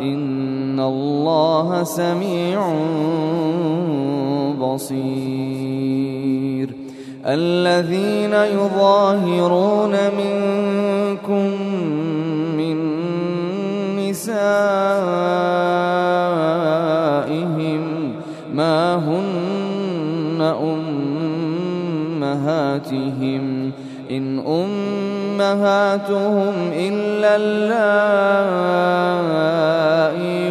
إن الله سميع بصير الذين يظاهرون منكم من نسائهم ما هن أمهاتهم إن أمهاتهم إلا اللائي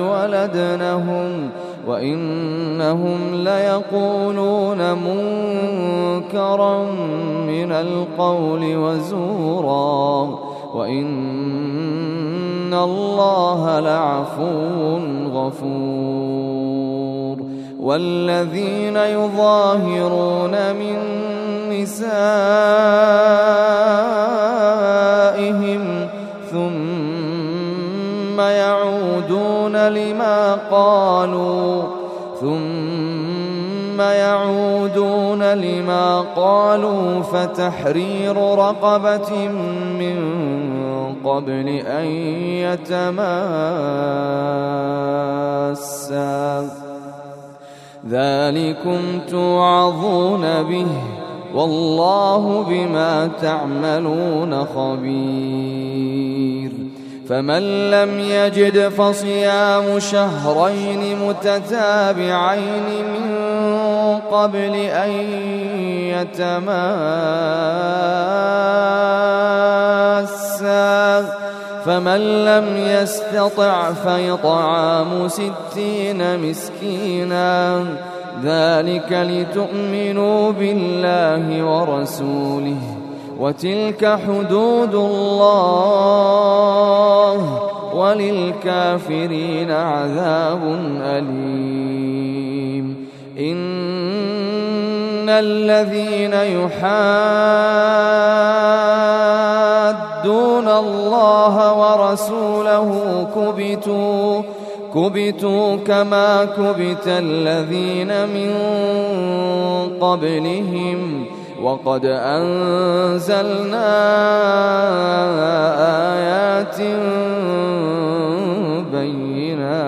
ولدنهم وإنهم ليقولون منكرا من القول وزورا وإن الله لعفو غفور. والذين يظاهرون من نسائهم ثم يعودون لما قالوا ثم يعودون لما قالوا فتحرير رقبة من قبل أن يتماسا. ذلكم توعظون به. والله بما تعملون خبير. فمن لم يجد فصيام شهرين متتابعين من قبل أن يتماسا. فمن لم يستطع فيطعام ستين مسكينا. ذلك لتؤمنوا بالله ورسوله وتلك حدود الله وللكافرين عذاب أليم. إن الذين يحادون الله ورسوله كبتوا كبتوا كما كبت الذين من قبلهم وقد أنزلنا آيات بينات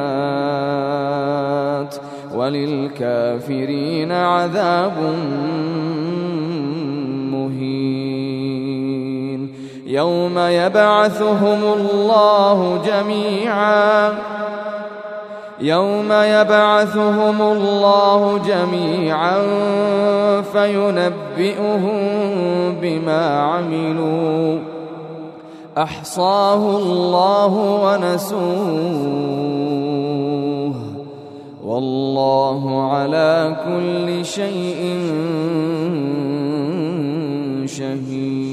وللكافرين عذاب مهين. يوم يبعثهم الله جميعاً يوم يبعثهم الله جميعا فينبئهم بما عملوا. أحصاه الله ونسوه. والله على كل شيء شهيد.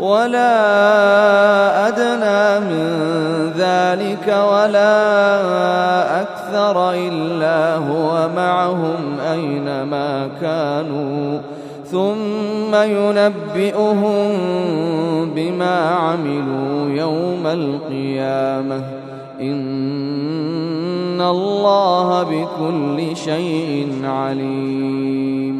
ولا أدنى من ذلك ولا أكثر إلا هو معهم أينما كانوا. ثم ينبئهم بما عملوا يوم القيامة. إن الله بكل شيء عليم.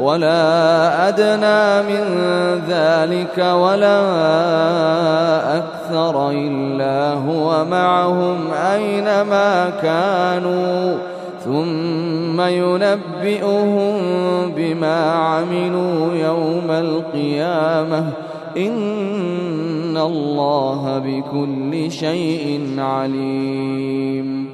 ولا أدنى من ذلك ولا أكثر إلا هو معهم أينما كانوا. ثم ينبئهم بما عملوا يوم القيامة. إن الله بكل شيء عليم.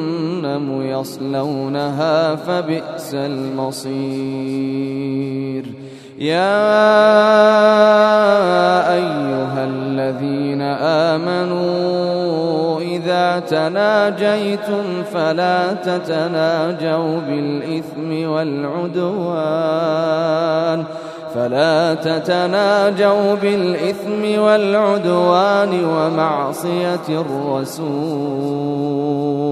يصلونها فبئس المصير. يا أيها الذين آمنوا إذا تناجيتم فلا تتناجوا بالإثم والعدوان. فلا تتناجوا بالإثم والعدوان ومعصية الرسول.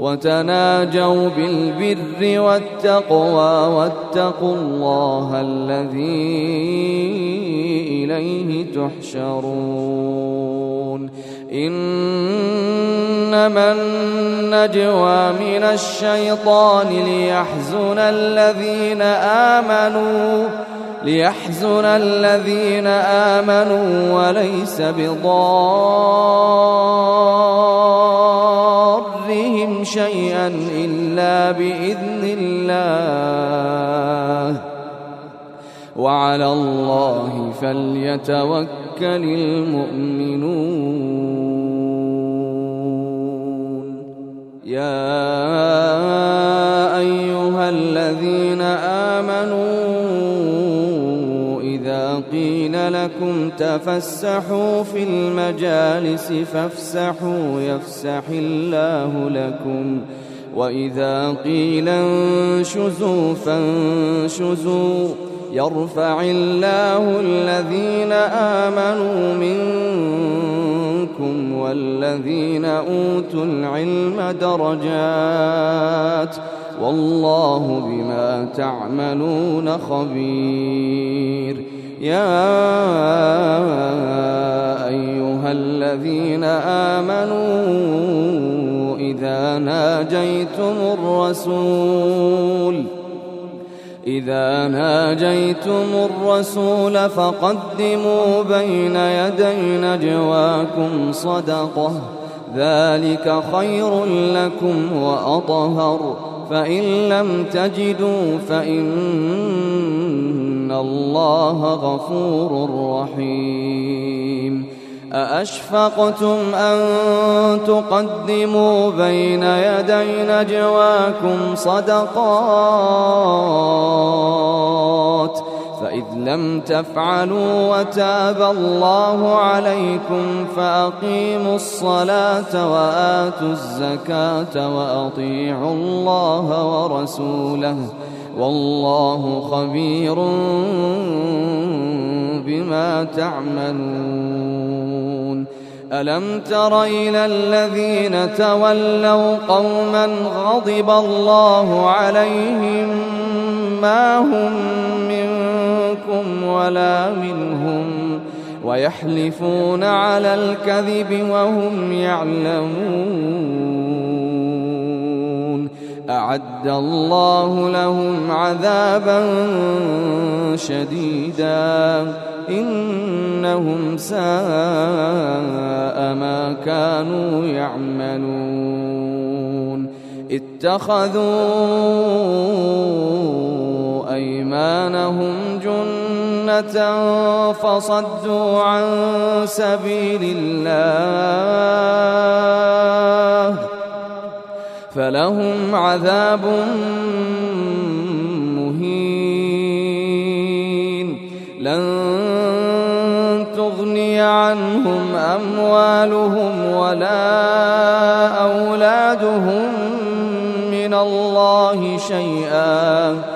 وتناجوا بالبر والتقوى واتقوا الله الذي إليه تحشرون. إنما النجوى من الشيطان ليحزن الذين آمنوا ليحزن الذين آمنوا وليس بضارهم شيئا إلا بإذن الله. وعلى الله فليتوكل المؤمنون. يا أيها الذين آمنوا لكم تفسحوا في المجالس فافسحوا يفسح الله لكم. وإذا قيل انشزوا فانشزوا. يرفع الله الذين آمنوا منكم والذين أوتوا العلم درجات. والله بما تعملون خبير. يا أيها الذين آمنوا إذا ناجيتم الرسول إذا ناجيتم الرسول فقدموا بين يدي نجواكم صدقة ذلك خير لكم وأطهر. فإن لم تجدوا فإن الله غفور رحيم. أأشفقتم أن تقدموا بين يدي نجواكم صدقات فإذ لم تفعلوا وتاب الله عليكم فأقيموا الصلاة وآتوا الزكاة وأطيعوا الله ورسوله والله خبير بما تعملون ألم تر إلى الذين تولوا قوما غضب الله عليهم ما هم منكم ولا منهم ويحلفون على الكذب وهم يعلمون أعد الله لهم عذابا شديدا إنهم ساء ما كانوا يعملون اتخذوا أيمانهم جنة فصدوا عن سبيل الله فلهم عذاب مهين. لن تغني عنهم أموالهم ولا أولادهم من الله شيئا.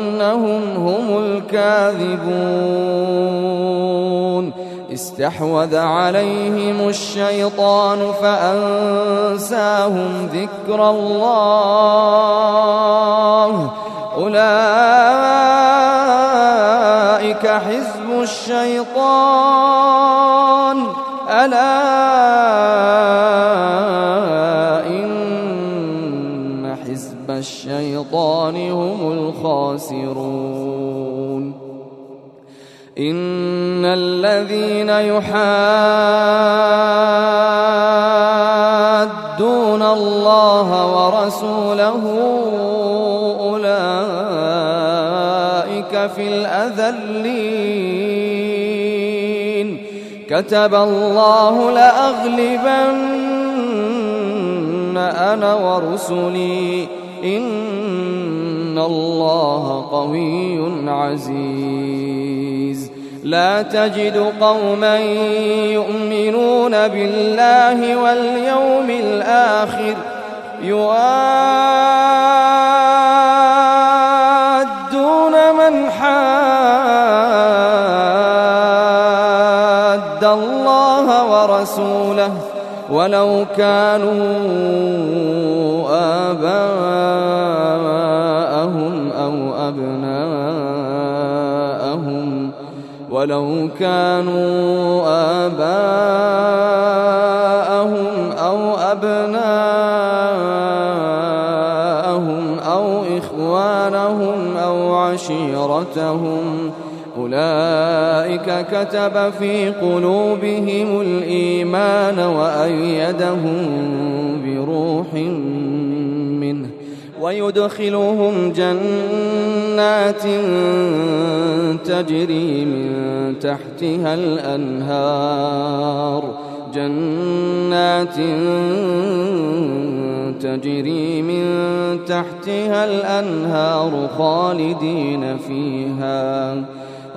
إنهم هم الكاذبون استحوذ عليهم الشيطان فأنساهم ذكر الله. أولئك حزب الشيطان. ألا إن حزب الشيطان هم الخاسرون. إن الذين يحادون الله ورسوله أولئك في الأذلين. كتب الله لأغلبن أنا ورسلي. إن الله قوي عزيز. لا تجد قوما يؤمنون بالله واليوم الآخر يوادون من حاد الله ورسوله ولو كانوا آباءهم أو أبناءهم ولو كانوا آباءهم أو أبناءهم أو إخوانهم أو عشيرتهم. أولئك كتب في قلوبهم الإيمان وأيدهم بروح منه ويدخلهم جنات تجري من تحتها الأنهار جنات تجري من تحتها الأنهار خالدين فيها